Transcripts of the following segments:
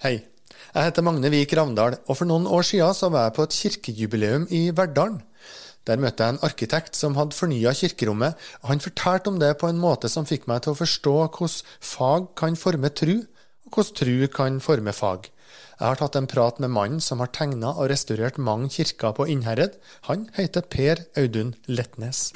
Hei. Jeg heter Magne Vik Ravndal, og for noen år siden så var jeg på et kirkejubileum i Verdalen. Der møtte jeg en arkitekt som hadde fornya kirkerommet, og han fortalte om det på en måte som fikk meg til å forstå hvordan fag kan forme tru, og hvordan tru kan forme fag. Jeg har tatt en prat med mannen som har tegna og restaurert mange kirker på Innherred. Han heter Per Audun Letnes.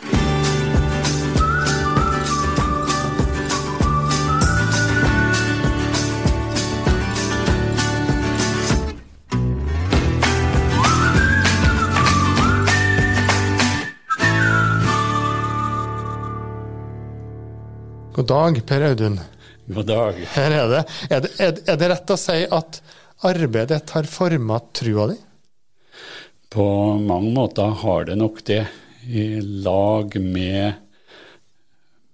God dag, Per Audun. God dag. Her er det. Er det, er, er det rett å si at arbeidet har forma trua di? På mange måter har det nok det, i lag med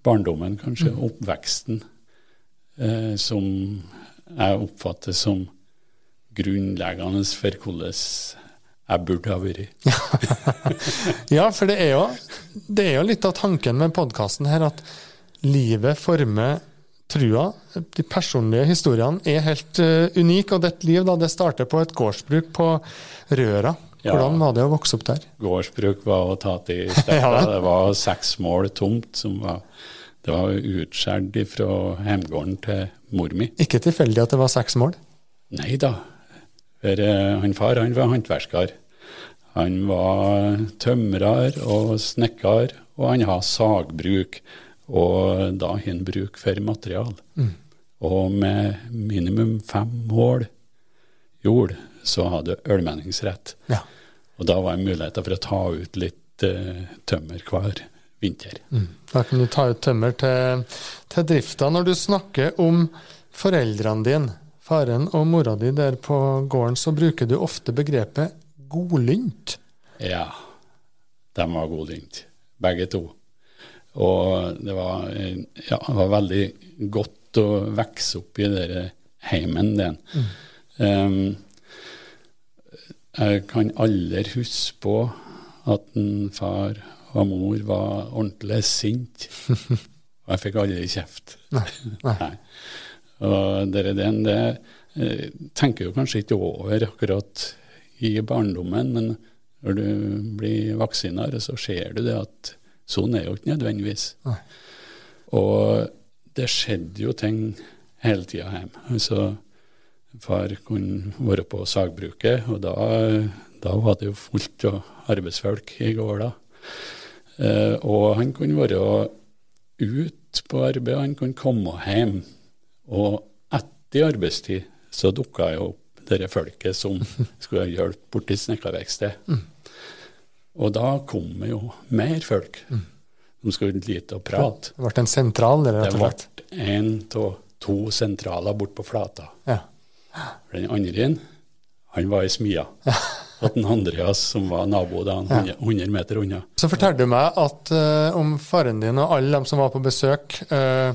barndommen, kanskje, mm. oppveksten, eh, som jeg oppfatter som grunnleggende for hvordan jeg burde ha vært. ja, for det er, jo, det er jo litt av tanken med podkasten her, at livet former trua. De personlige historiene er helt uh, unike, og ditt liv da, det starter på et gårdsbruk på Røra. Hvordan var det å vokse opp der? Gårdsbruk var å ta til stedet. ja, det var seks mål tomt. som var, Det var utskjært fra hjemgården til mor mi. Ikke tilfeldig at det var seks mål? Nei da. For uh, han far han var håndverker. Han var tømrer og snekker, og han har sagbruk og da har en bruk for material. Mm. Og med minimum fem mål jord, så hadde du ølmenningsrett. Ja. Og da var det muligheter for å ta ut litt uh, tømmer hver vinter. Mm. Da kan du ta ut tømmer til, til drifta. Når du snakker om foreldrene dine, faren og mora di der på gården, så bruker du ofte begrepet godlynt. Ja, de var godlynt, begge to. Og det var, ja, det var veldig godt å vokse opp i den heimen din. Mm. Um, jeg kan aldri huske på at en far og mor var ordentlig sint. Og jeg fikk aldri kjeft. Nei. Nei. Og det, det, det eh, tenker jo kanskje ikke over akkurat i barndommen, men når du blir vaksinere, så ser du det at Sånn er jo ikke nødvendigvis. Nei. Og det skjedde jo ting hele tida hjemme. Altså, far kunne være på sagbruket, og da, da var det jo fullt av arbeidsfolk i gårda. Eh, og han kunne være ute på arbeid, han kunne komme hjem. Og etter arbeidstid så dukka jo opp det folket som skulle hjelpe borti snekkerverkstedet. Mm. Og da kom jo mer folk mm. som skulle lite og prate. Det ble en sentral? Eller, det ble en av to sentraler bort på Flata. Ja. Den andre han var i smia. Ja. Og den Andreas, som var nabo da, 100, 100 meter unna. Så fortalte du meg at uh, om faren din og alle dem som var på besøk, uh,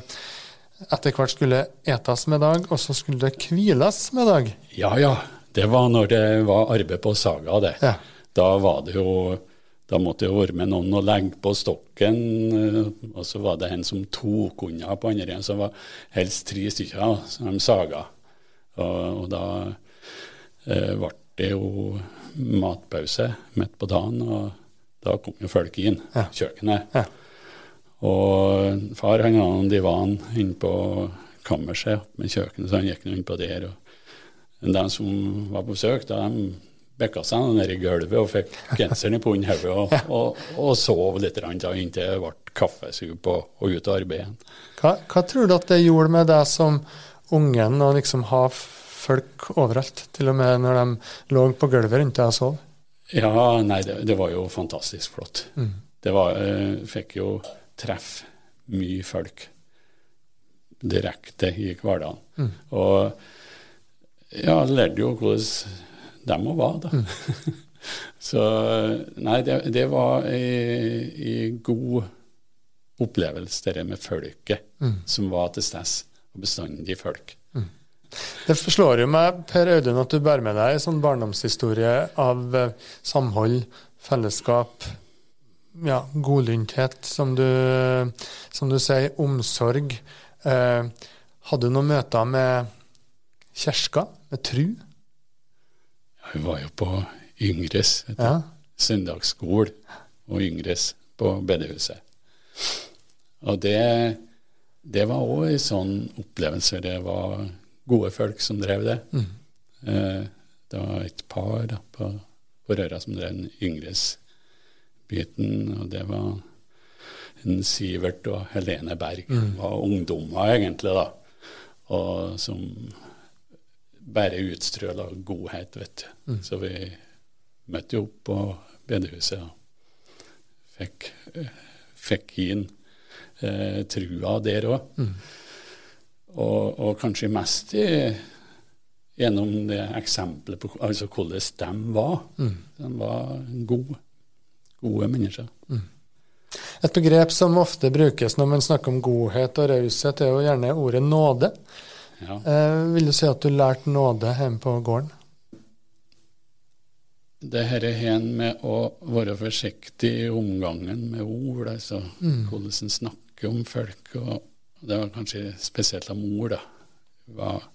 etter hvert skulle etes med dag, og så skulle det hviles med dag? Ja, ja. Det var når det var arbeid på Saga, det. Ja. Da var det jo da måtte det være med noen å legge på stokken, eh, og så var det en som tok unna på andre så var helst tre stykker som de saga. Og, og da eh, ble det jo matpause midt på dagen, og da kom jo folk inn ja. kjøkkenet. Ja. Og far han hadde en divan inne på kammerset med kjøkkenet, så han gikk inn på der. Og de som var på besøk, da, de bekka seg ned i gulvet og fikk genseren i pundhodet og, ja. og, og, sov litt inntil det ble kaffesup og, og ut og arbeid. Hva, hva, tror du at det gjorde med deg som ungen å liksom ha folk overalt, til og med når de lå på gulvet rundt deg og sov? Ja, nei, det, det var jo fantastisk flott. Mm. Det var, jeg eh, fikk jo treffe mye folk direkte i hverdagen. Mm. Og ja, lærte jo hvordan de må være, da. Mm. Så nei, det, det var en god opplevelse, det med folket mm. som var til stede, og bestandig folk. Mm. Det forslår jo meg, Per Audun, at du bærer med deg en sånn barndomshistorie av eh, samhold, fellesskap, ja, godlynthet, som du, som du sier, omsorg. Eh, hadde du noen møter med Kjerska, med tru. Hun var jo på Yngres. Ja. søndagsskole og Yngres på bedehuset. Og det, det var òg en sånn opplevelse. Det var gode folk som drev det. Eh, det var et par da, på, på Røra som drev den Yngres-biten, og det var en Sivert og Helene Berg. var ungdommer, egentlig, da. Og som bare utstråla godhet, vet du. Så vi møtte jo opp på bedehuset og fikk, eh, fikk inn eh, trua der òg. Og, og kanskje mest i, gjennom det eksempelet på altså hvordan de var. De var gode, gode mennesker. Et begrep som ofte brukes når man snakker om godhet og raushet, er jo gjerne ordet nåde. Ja. Eh, vil du si at du lærte nåde hjemme på gården? Det her er hen med å være forsiktig i omgangen med ord, altså hvordan en snakker om folk. og Det var kanskje spesielt av mor, da. Var,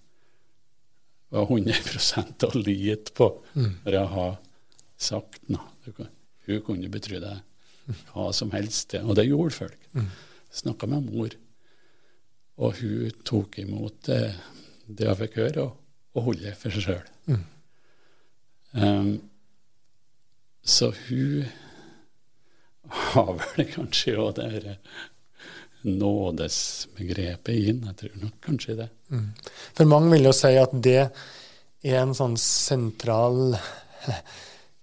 var 100 å lite på når jeg har sagt noe. Hun kunne betro deg hva som helst, og det gjorde folk. Snakka med mor, og hun tok imot det, det jeg fikk høre, og, og holdt det for seg sjøl. Um, så hun har vel kanskje òg det her nådesbegrepet inn. Jeg tror nok kanskje det. For mange vil jo si at det er en sånn sentral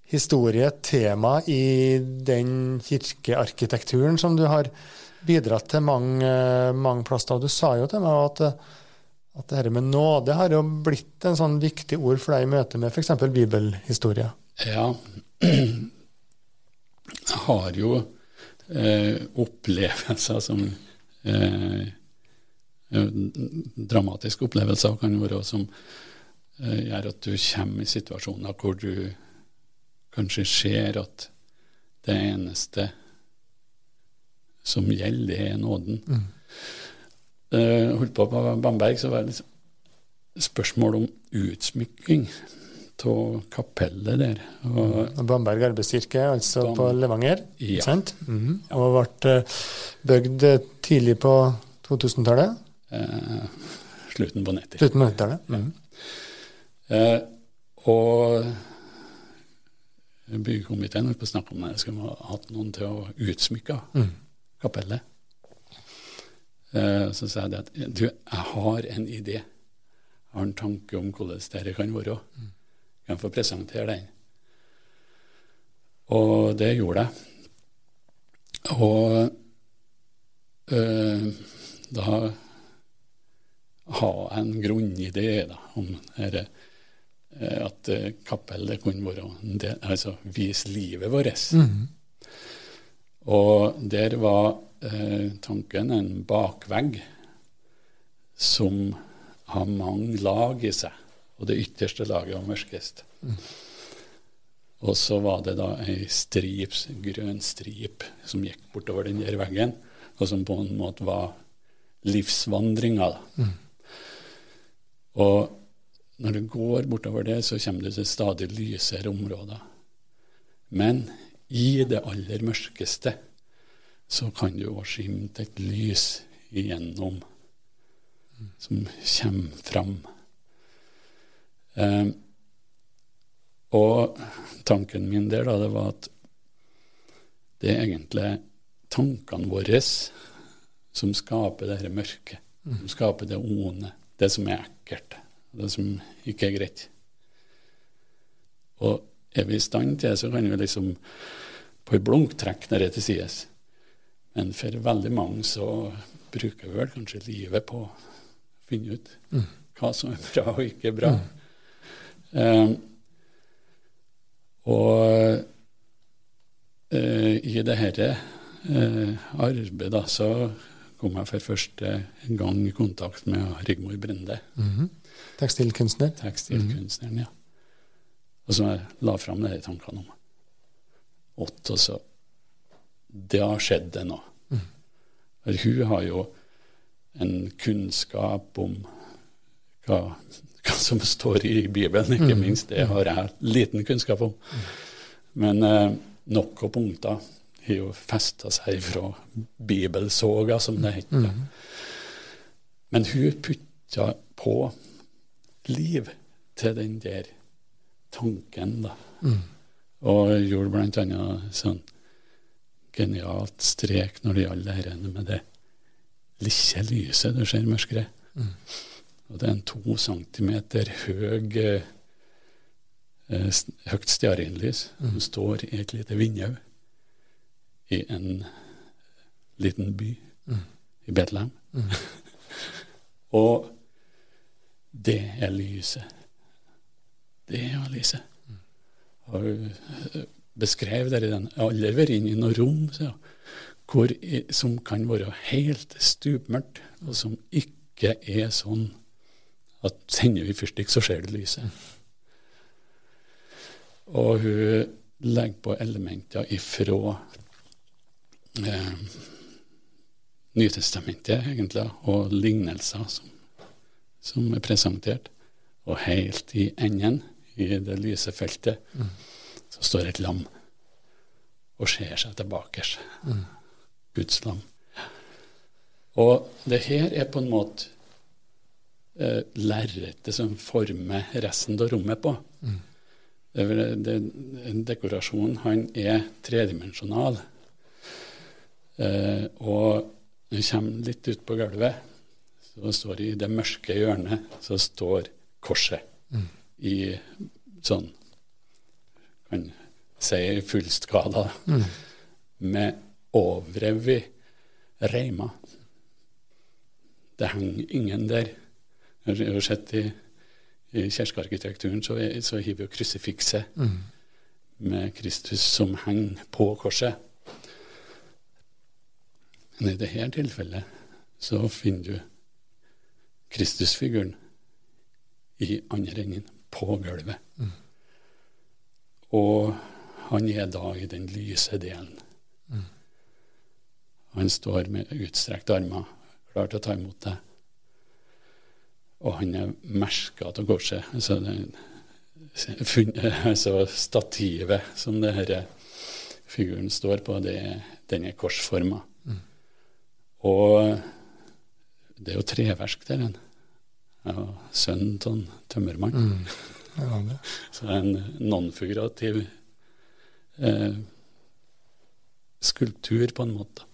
historie, tema, i den kirkearkitekturen som du har bidratt til mange, mange plasser. Du sa jo til meg at, at det her med nåde har jo blitt en sånn viktig ord for deg i møte med f.eks. bibelhistorie. Ja. Jeg har jo eh, opplevelser som eh, Dramatiske opplevelser kan være som eh, gjør at du kommer i situasjoner hvor du kanskje ser at det eneste som gjelder, det er nåden. Eh, holdt på på Bamberg, så var det liksom spørsmål om utsmykking av kapellet der. Og Bamberg arbeidskirke, altså Bam- på Levanger. Ja. Sant? Mhm. Og ble eh, bygd eh, tidlig på 2000-tallet. Uh, slutten på 90. Slutten på 90-tallet. Mhm. Uh, og byggekomiteen holdt på å snakke om det. Skulle hatt noen til å utsmykke kapellet. Eh, så sa jeg at du, jeg har en idé. Jeg har en tanke om hvordan dette kan være. Kan jeg få presentere den? Og det gjorde jeg. Og eh, da ha en grunnidé da, om dette, at eh, kapellet kunne være del, altså vise livet vårt. Og der var eh, tanken en bakvegg som har mange lag i seg, og det ytterste laget var mørkest. Og så var det da ei strip, grønn strip som gikk bortover den der veggen, og som på en måte var livsvandringa. Mm. Og når du går bortover det, så kommer du til stadig lysere områder. Men i det aller mørkeste så kan du òg skimte et lys igjennom som kommer fram. Eh, og tanken min der, da, det var at det er egentlig tankene våre som skaper det dette mørket. Som skaper det onde, det som er ekkelt, det som ikke er greit. Og er vi i stand til det, så kan vi liksom på et blunk trekke det til sides. Men for veldig mange så bruker vi vel kanskje livet på å finne ut hva som er bra og ikke bra. Eh, og uh, i det dette uh, arbeidet da, så kom jeg for første gang i kontakt med Rigmor Brende, Tekstilkunstner. tekstilkunstneren. ja. Og som jeg la fram de tankene om og så Det har skjedd det nå. For hun har jo en kunnskap om hva, hva som står i Bibelen, ikke Mm. minst. Det har jeg liten kunnskap om. Men eh, nok av punkter har jo festa seg fra bibelsoga, som det heter. Mm. Men hun putta på liv til den der tanken, da. Mm. Og gjorde annet sånn genialt strek når det gjaldt dette med det lille lyset du ser mørkere. Mm. Og det er en to centimeter høy eh, høyt stearinlys Mm. som står i et lite vindu i en liten by Mm. i Betlehem. Mm. Og det er lyset. Det er lyset. Og hun eh, beskrev det i den Alle har inne i noe rom så, hvor, som kan være helt stupmørkt, og som ikke er sånn at tenner vi fyrstikk, så ser du lyset. Og hun legger på elementer ifra eh, Nytestamentet, egentlig, og lignelser som, som er presentert. Og helt i enden, i det lyse feltet, så står et lam og ser seg tilbake. Guds lam. Og det her er på en måte eh, lerretet som former resten av rommet på. Det, er en det, dekorasjonen han er tredimensjonal. Eh, og når du kommer litt ut på gulvet, så står i det mørke hjørnet så står korset i sånn kan si fullskala med overrevet reima. Det henger ingen der. Jeg har sett i, i kirkearkitekturen så, så har vi jo krusifikset Mm. med Kristus som henger på korset. Men i dette tilfellet så finner du Kristusfiguren i andre enden, på gulvet. Og han er da i den lyse delen. Han står med utstrekte armer, klar til å ta imot deg. Og han er merka av korset. Altså, altså stativet som det her figuren står på, det, den er korsforma. Og det er jo treverk der. En. Ja, sønnen til en tømmermann. Mm. Ja, det. Så en nonfigurativ eh, skulptur, på en måte.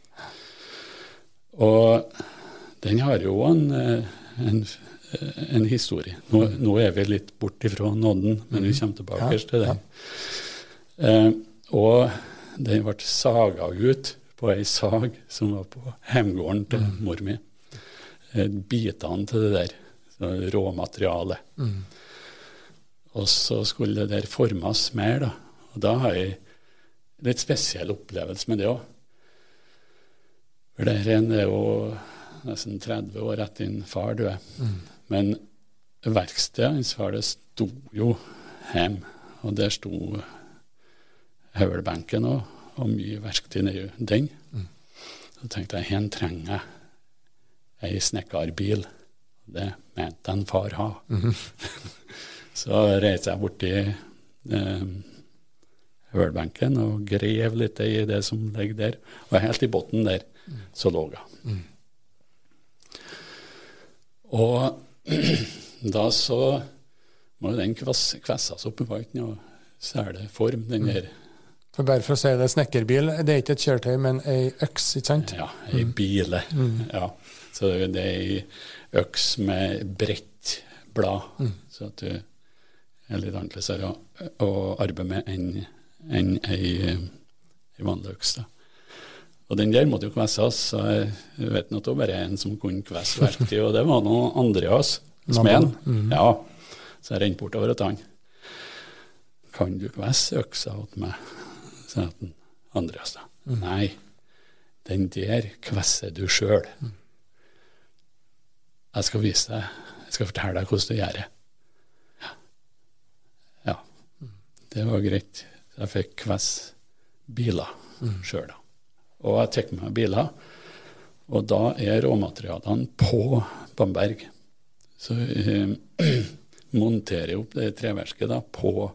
Og den har jo en, eh, en, eh, en historie. Nå, nå er vi litt bort ifra nåden, men vi kommer tilbake Ja, til den. Eh, og den ble saga ut på ei sag som var på hjemgården til mor mi. Eh, Bitene til det der, råmaterialet. Mm. Og så skulle det der formes mer, da. Og da har jeg litt spesiell opplevelse med det òg. For det er er jo nesten 30 år etter din far døde. Men verkstedet hans far, det sto jo hjemme, og der sto høvelbenken og, og mye verktøy nedi den. Så tenkte jeg, her trenger jeg ei snekkerbil. Det mente en far ha. Så reiste jeg bort til eh, høvelbenken og grev litt i det som ligger der. Og helt i bunnen der så lå hun. Og da så må jo den kvass, kvesses opp. Det var ikke noe særlig form, den der. For bare for å si det, snekkerbil det er ikke et kjøretøy, men ei øks, ikke sant? Ja, ei bile. Ja. Så det er ei øks med bredt blad, så at du er litt annerledes å, å arbeide med enn en ei, ei vanlig øks. da. Og den der måtte jo kvesses, så jeg vet nå var bare en som kunne kvesse verktøy, og det var nå Andreas, smeden. Ja, så jeg rente bortover til han. Kan du kvesse øksa åt meg? Sa han Andreas da. Nei, den der kvesser du sjøl. Jeg skal vise deg, jeg skal fortelle deg hvordan du gjør det. Ja. ja. Det var greit. Jeg fikk kvesse biler sjøl, da. Og jeg tar med biler, og da er råmaterialene på Bamberg. Så eh, monterer opp det treverket da, på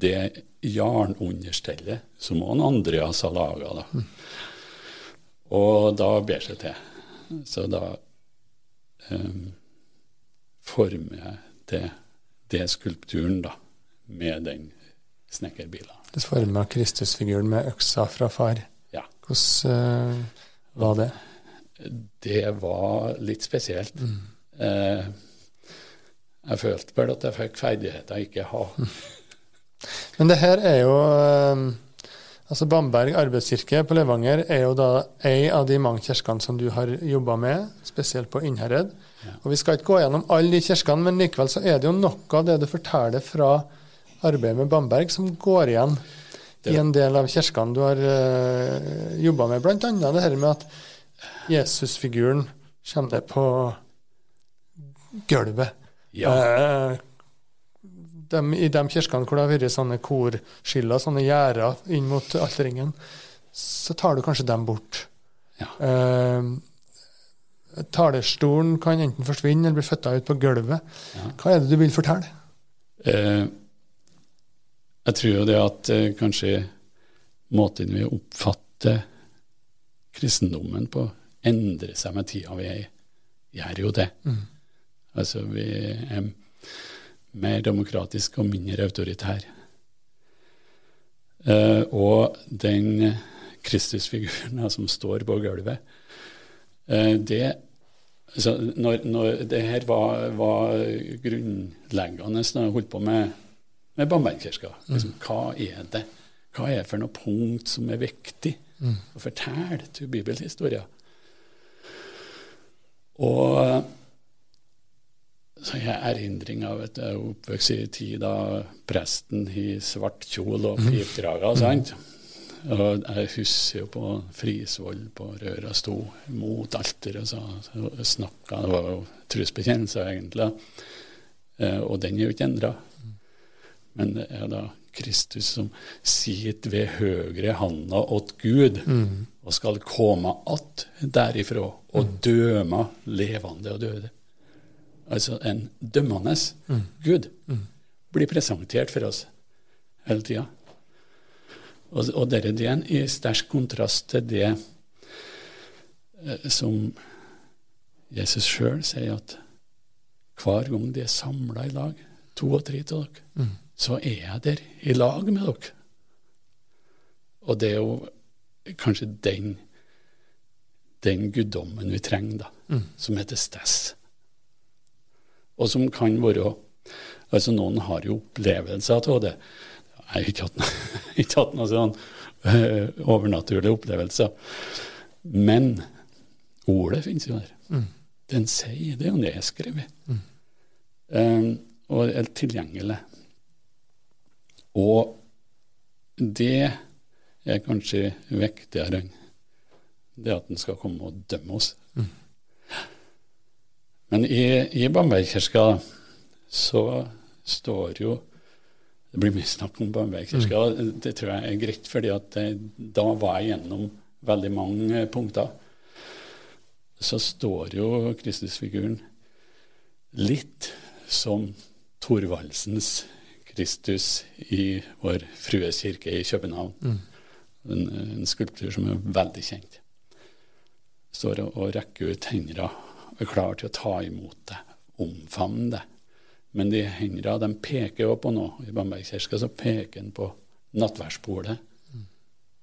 det jarnunderstellet som også Andreas har laga. Da. Og da ber seg til. Så da um, former jeg det, det skulpturen da, med den snekkerbila. Du forma Kristusfiguren med øksa fra far. Ja. Hvordan uh, var det? Det var litt spesielt. Mm. Uh, jeg følte vel at jeg fikk ferdigheter jeg ikke har. Men det her er jo uh, Altså Bamberg arbeidskirke på Levanger er jo da ei av de mange kirkene som du har jobba med, spesielt på Innherred. Ja. Og Vi skal ikke gå gjennom alle de kirkene, men likevel så er det jo noe av det du forteller fra arbeidet med Bamberg som går igjen det. i en del av kirkene du har uh, eh, jobba med. Bl.a. det her med at Jesusfiguren kommer ned på gulvet. Ja. Uh, de, I de kirkene hvor det har vært sånne korskiller, sånne gjerder inn mot alterringen, så tar du kanskje dem bort. Ja. Eh, talerstolen kan enten forsvinne eller bli flytta ut på gulvet. Ja. Hva er det du vil fortelle? Eh, jeg tror jo det at eh, kanskje måten vi oppfatter kristendommen på, endrer seg med tida. Vi er i. gjør jo det. Mm. Altså, vi er mer demokratisk og mindre autoritær. Uh, og den Kristusfiguren som står på gulvet, uh, det så når, når, det her var, var grunnleggende da jeg holdt på med, med Bambergkirka, liksom, mm. hva er det? Hva er det for noe punkt som er viktig mm. å fortelle til bibelhistorien? Og så jeg erindring av at jeg er oppvokst i tid da presten i svart kjole og pipdraga. Mm. sant? Og jeg husker jo på Frisvoll på Røra sto mot alteret og snakka. Det var jo trosbekjennelse, egentlig. Eh, og den er jo ikke endra. Men det er da Kristus som sitter ved høyre handa åt Gud, mm. og skal komme att derifra og døme levende og døde altså en dømmende mm. Gud, mm. blir presentert for oss hele tida. Og, og det er det i sterk kontrast til det eh, som Jesus sjøl sier at hver gang de er samla i lag, to og tre av dere, mm. så er jeg der i lag med dere. Og det er jo kanskje den, den guddommen vi trenger, da, mm. som heter stess og som kan være Altså, noen har jo opplevelser av det. Jeg har ikke hatt, ikke hatt noen sånn uh, overnaturlige opplevelser. Men ordet finnes jo der. Mm. Den sier det, og det er skrevet. Mm. Um, og er tilgjengelig. Og det er kanskje viktigere enn det at den skal komme og dømme oss. Men i, i Bambergkirka så står jo Det blir mye snakk om Bambergkirka. Mm. Det tror jeg er greit, fordi at det, da var jeg gjennom veldig mange punkter. Så står jo Kristusfiguren litt som Thorvaldsens Kristus i Vår Frues kirke i København. Mm. En, en, skulptur som er veldig kjent. Står og, og rekker ut hendene er klar til å ta imot det, omfavne det. Men de hendene de peker jo på noe. I Bambergkirka så peker en på nattverdsbordet mm.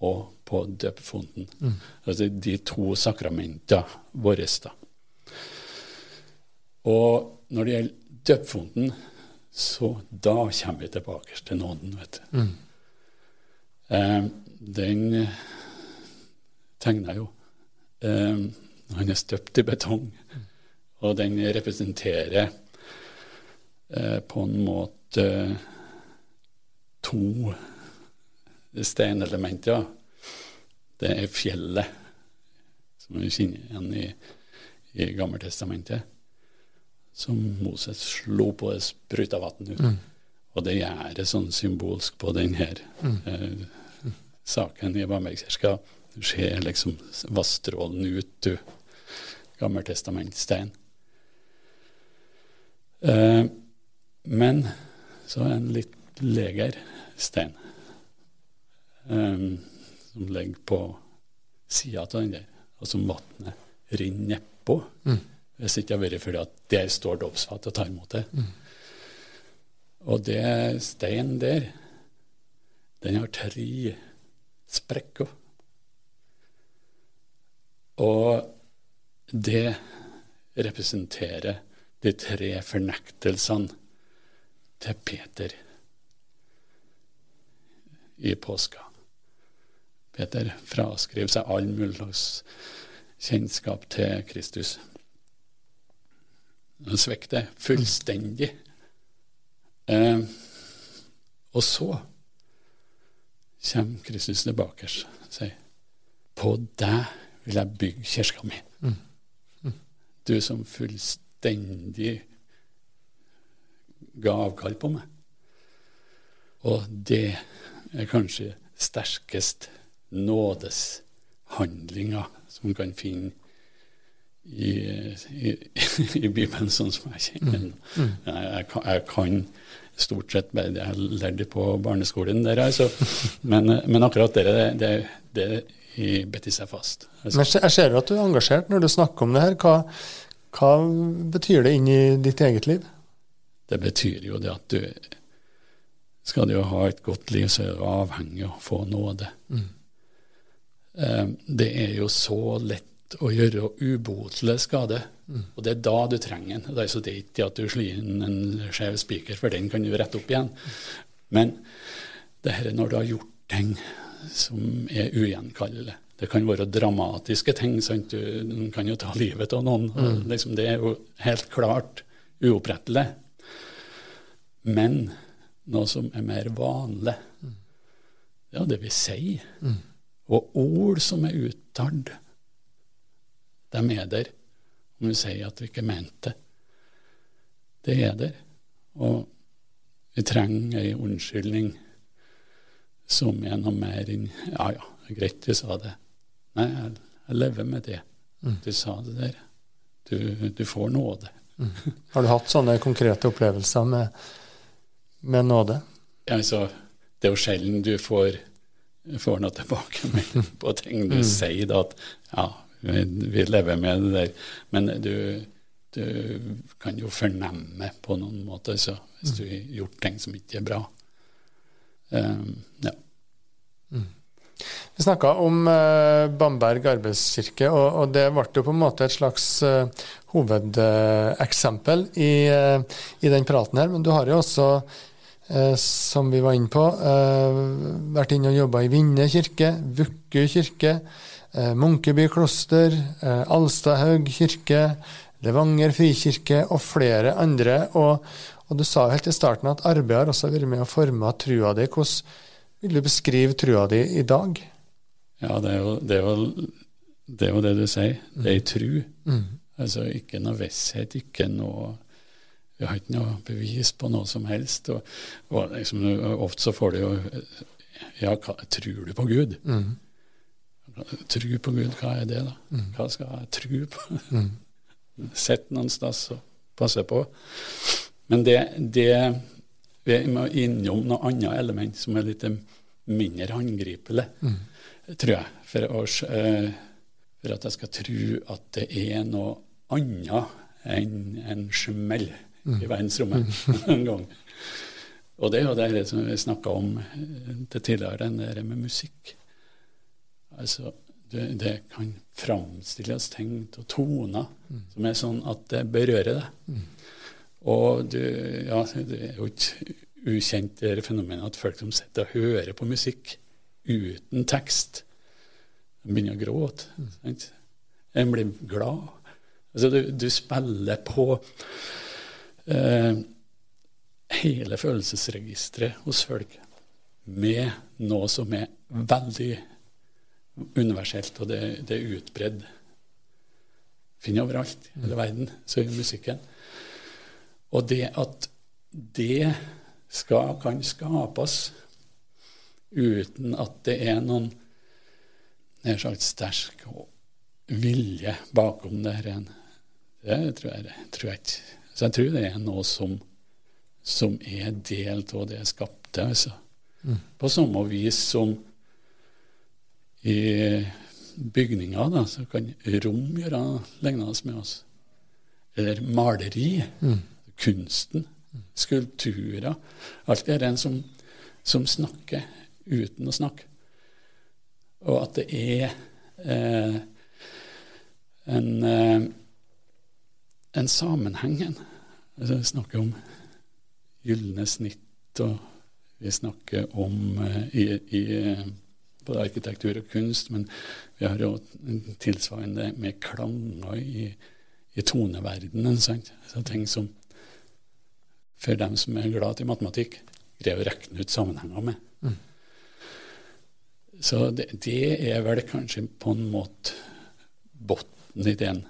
og på døpefonten. Mm. Altså de to sakramentene våre. da. Og når det gjelder døpefonten, så da kommer vi tilbake til nåden, vet du. Mm. Eh, den tegner jo. Eh, han er støpt i betong. Og den representerer eh, på en måte to steinelementer. Det er fjellet, som vi kjenner igjen i, i Gammeltestamentet, som Moses slo på og spruta vann ut. Mm. Og det gjør det sånn symbolsk på denne mm. eh, saken i Bambergkirka. Du ser liksom vassstrålen ut, du. Gammeltestamentstein. Eh, Men så er en litt leger stein eh, som ligger på sida av den der, og som vannet renner nedpå. Mm. Hvis det ikke har vært fordi at der står dåpsfatet og tar imot det. Mm. Og det steinen der, den har tre sprekker. Og det representerer de tre fornektelsene til Peter i påska. Peter fraskriver seg all mulig slags kjennskap til Kristus. Han svikter fullstendig. Eh, og så kommer Kristus tilbake og sier På deg vil jeg bygge kirka mi. Mm. Du som fullstendig ga avkall på meg. Og det er kanskje sterkest nådeshandlinga som man kan finne i, i, i, Bibelen, sånn som jeg kjenner den. Mm. Mm. Jeg, jeg, kan stort sett bare det jeg lærte på barneskolen der, altså. Men, men akkurat det, det, det, det better seg fast. Altså. Men jeg ser at du er engasjert når du snakker om det her. Hva, hva betyr det inn i ditt eget liv? Det betyr jo det at du skal du ha et godt liv, så er du avhengig av å få nåde. Mm. Um, det er jo så lett å gjøre ubotelig skade, mm. og det er da du trenger den. Det er så det er ikke at du slår inn en skjev spiker, for den kan du rette opp igjen. Men det her er når du har gjort ting som er ugjenkallelig. Det kan være dramatiske ting. Sant? Du kan jo ta livet av noen. Mm. Liksom, det er jo helt klart uopprettelig. Men noe som er mer vanlig. Ja, det vi sier. Mm. Og ord som er uttalt, de er der. Om vi sier at vi ikke mente det. Det er der. Og vi trenger ei unnskyldning som gjennom enn Ja, ja, greit du sa det. Nei, jeg, jeg lever med det. Mm. Du sa det der. Du, du får nåde. Mm. Har du hatt sånne konkrete opplevelser med med nåde? Ja, altså, det er jo sjelden du får, får noe tilbakemelding på ting du mm. sier, da, at ja, vi, vi, lever med det der. Men du, du, kan jo fornemme på noen måte så, hvis mm. du har gjort ting som ikke er bra. Um, ja. Mm. Vi snakka om uh, Bamberg arbeidskirke, og, det ble jo på en måte et slags uh, hovedeksempel i, i, den praten her. Men du har jo også eh, som vi var inne på. Eh, vært inne og jobba i Vinne kirke, Vukku kirke, eh, Munkeby kloster, Alstahaug kirke, Levanger frikirke og flere andre. Og, og du sa jo helt i starten at arbeidet har også vært med å forme trua di. Hvordan vil du beskrive trua di i dag? Ja, det er jo det, er jo, det, er jo det du sier. Det er ei tru. Mm. Altså ikke noe visshet, ikke noe vi har ikke noe bevis på noe som helst. Og, og liksom, ofte så får du jo Ja, hva, tror du på Gud? Mm. Tru på Gud, hva er det, da? Mm. Hva skal jeg tro på? Mm. Sitt noen sted og passe på. Men det, det Vi må innom noe annet element som er litt mindre håndgripelig, mm. tror jeg. For, å, eh, for, at jeg skal tro at det er noe annet enn en smell i verdensrommet en gang. Og det er jo det som vi snakka om til tidligere, den der med musikk. Altså, det, det kan framstilles ting og toner mm. som er sånn at det berører deg. Mm. Og du, ja, det er jo ikke ukjent det fenomenet at folk som sitter og hører på musikk uten tekst, begynner å gråte. Mm. En blir glad. Altså, du, du spiller på eh, hele følelsesregisteret hos folk med noe som er veldig universelt, og det, det er utbredd. Finner overalt i hele verden, så i musikken. Og det at det skal, kan skapes uten at det er noen nær sagt sterk vilje bakom det her, det tror jeg, tror jeg ikke så jeg tror det er noe som som er del av det skapte. altså. Mm. På samme vis som i bygninger da, så kan rom gjøre lignende med oss. Eller maleri. Mm. Kunsten. Skulpturer. Alt det er en som, som, snakker uten å snakke. Og at det er eh, en, eh, en sammenheng. Altså, vi snakker om gylne snitt, og vi snakker om eh, i, i både arkitektur og kunst, men vi har jo tilsvarende med klanger i, i toneverdenen. Sant? Så ting som for dem som er glad i matematikk, greier å regne ut sammenhenger med. Mm. Så det, det, er vel kanskje på en måte bunnen i den.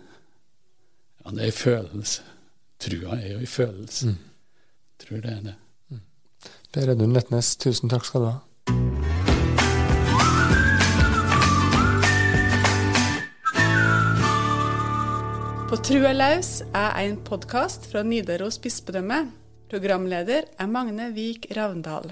Ja, det er følelse. Trua er jo i følelse. Mm. Tror det er det. Mm. Per Edun Letnes, tusen takk skal du ha. På Trua laus er en podkast fra Nidaros bispedømme. Programleder er Magne Vik Ravndal.